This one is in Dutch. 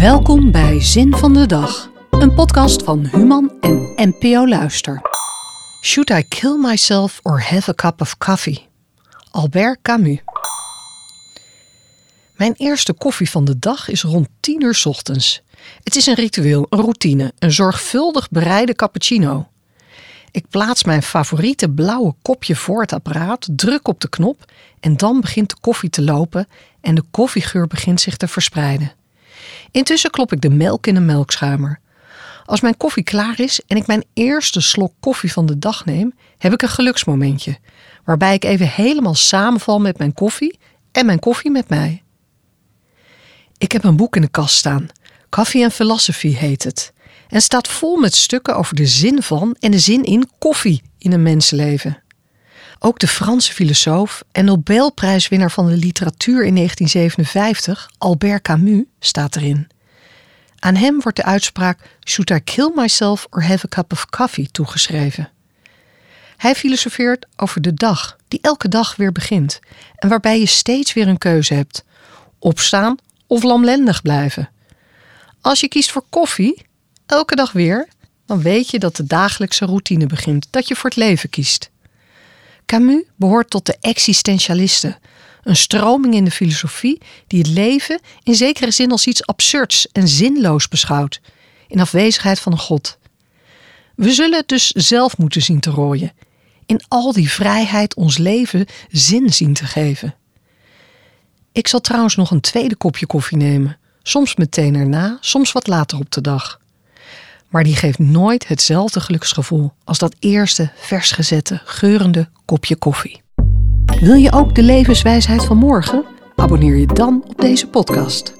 Welkom bij Zin van de Dag, een podcast van Human en NPO Luister. Should I kill myself or have a cup of coffee? Albert Camus. Mijn eerste koffie van de dag is rond 10 uur ochtends. Het is een ritueel, een routine, een zorgvuldig bereide cappuccino. Ik plaats mijn favoriete blauwe kopje voor het apparaat, druk op de knop en dan begint de koffie te lopen en de koffiegeur begint zich te verspreiden. Intussen klop ik de melk in een melkschuimer. Als mijn koffie klaar is en ik mijn eerste slok koffie van de dag neem, heb ik een geluksmomentje, waarbij ik even helemaal samenval met mijn koffie en mijn koffie met mij. Ik heb een boek in de kast staan. Coffee and Philosophy heet het. En staat vol met stukken over de zin van en de zin in koffie in een mensenleven. Ook de Franse filosoof en Nobelprijswinnaar van de literatuur in 1957, Albert Camus, staat erin. Aan hem wordt de uitspraak Should I kill myself or have a cup of coffee toegeschreven. Hij filosofeert over de dag, die elke dag weer begint en waarbij je steeds weer een keuze hebt: opstaan of lamlendig blijven. Als je kiest voor koffie, elke dag weer, dan weet je dat de dagelijkse routine begint, dat je voor het leven kiest. Camus behoort tot de existentialisten, een stroming in de filosofie die het leven in zekere zin als iets absurds en zinloos beschouwt, in afwezigheid van een God. We zullen het dus zelf moeten zien te rooien, in al die vrijheid ons leven zin zien te geven. Ik zal trouwens nog een tweede kopje koffie nemen, soms meteen erna, soms wat later op de dag. Maar die geeft nooit hetzelfde geluksgevoel als dat eerste vers gezette, geurende kopje koffie. Wil je ook de levenswijsheid van morgen? Abonneer je dan op deze podcast.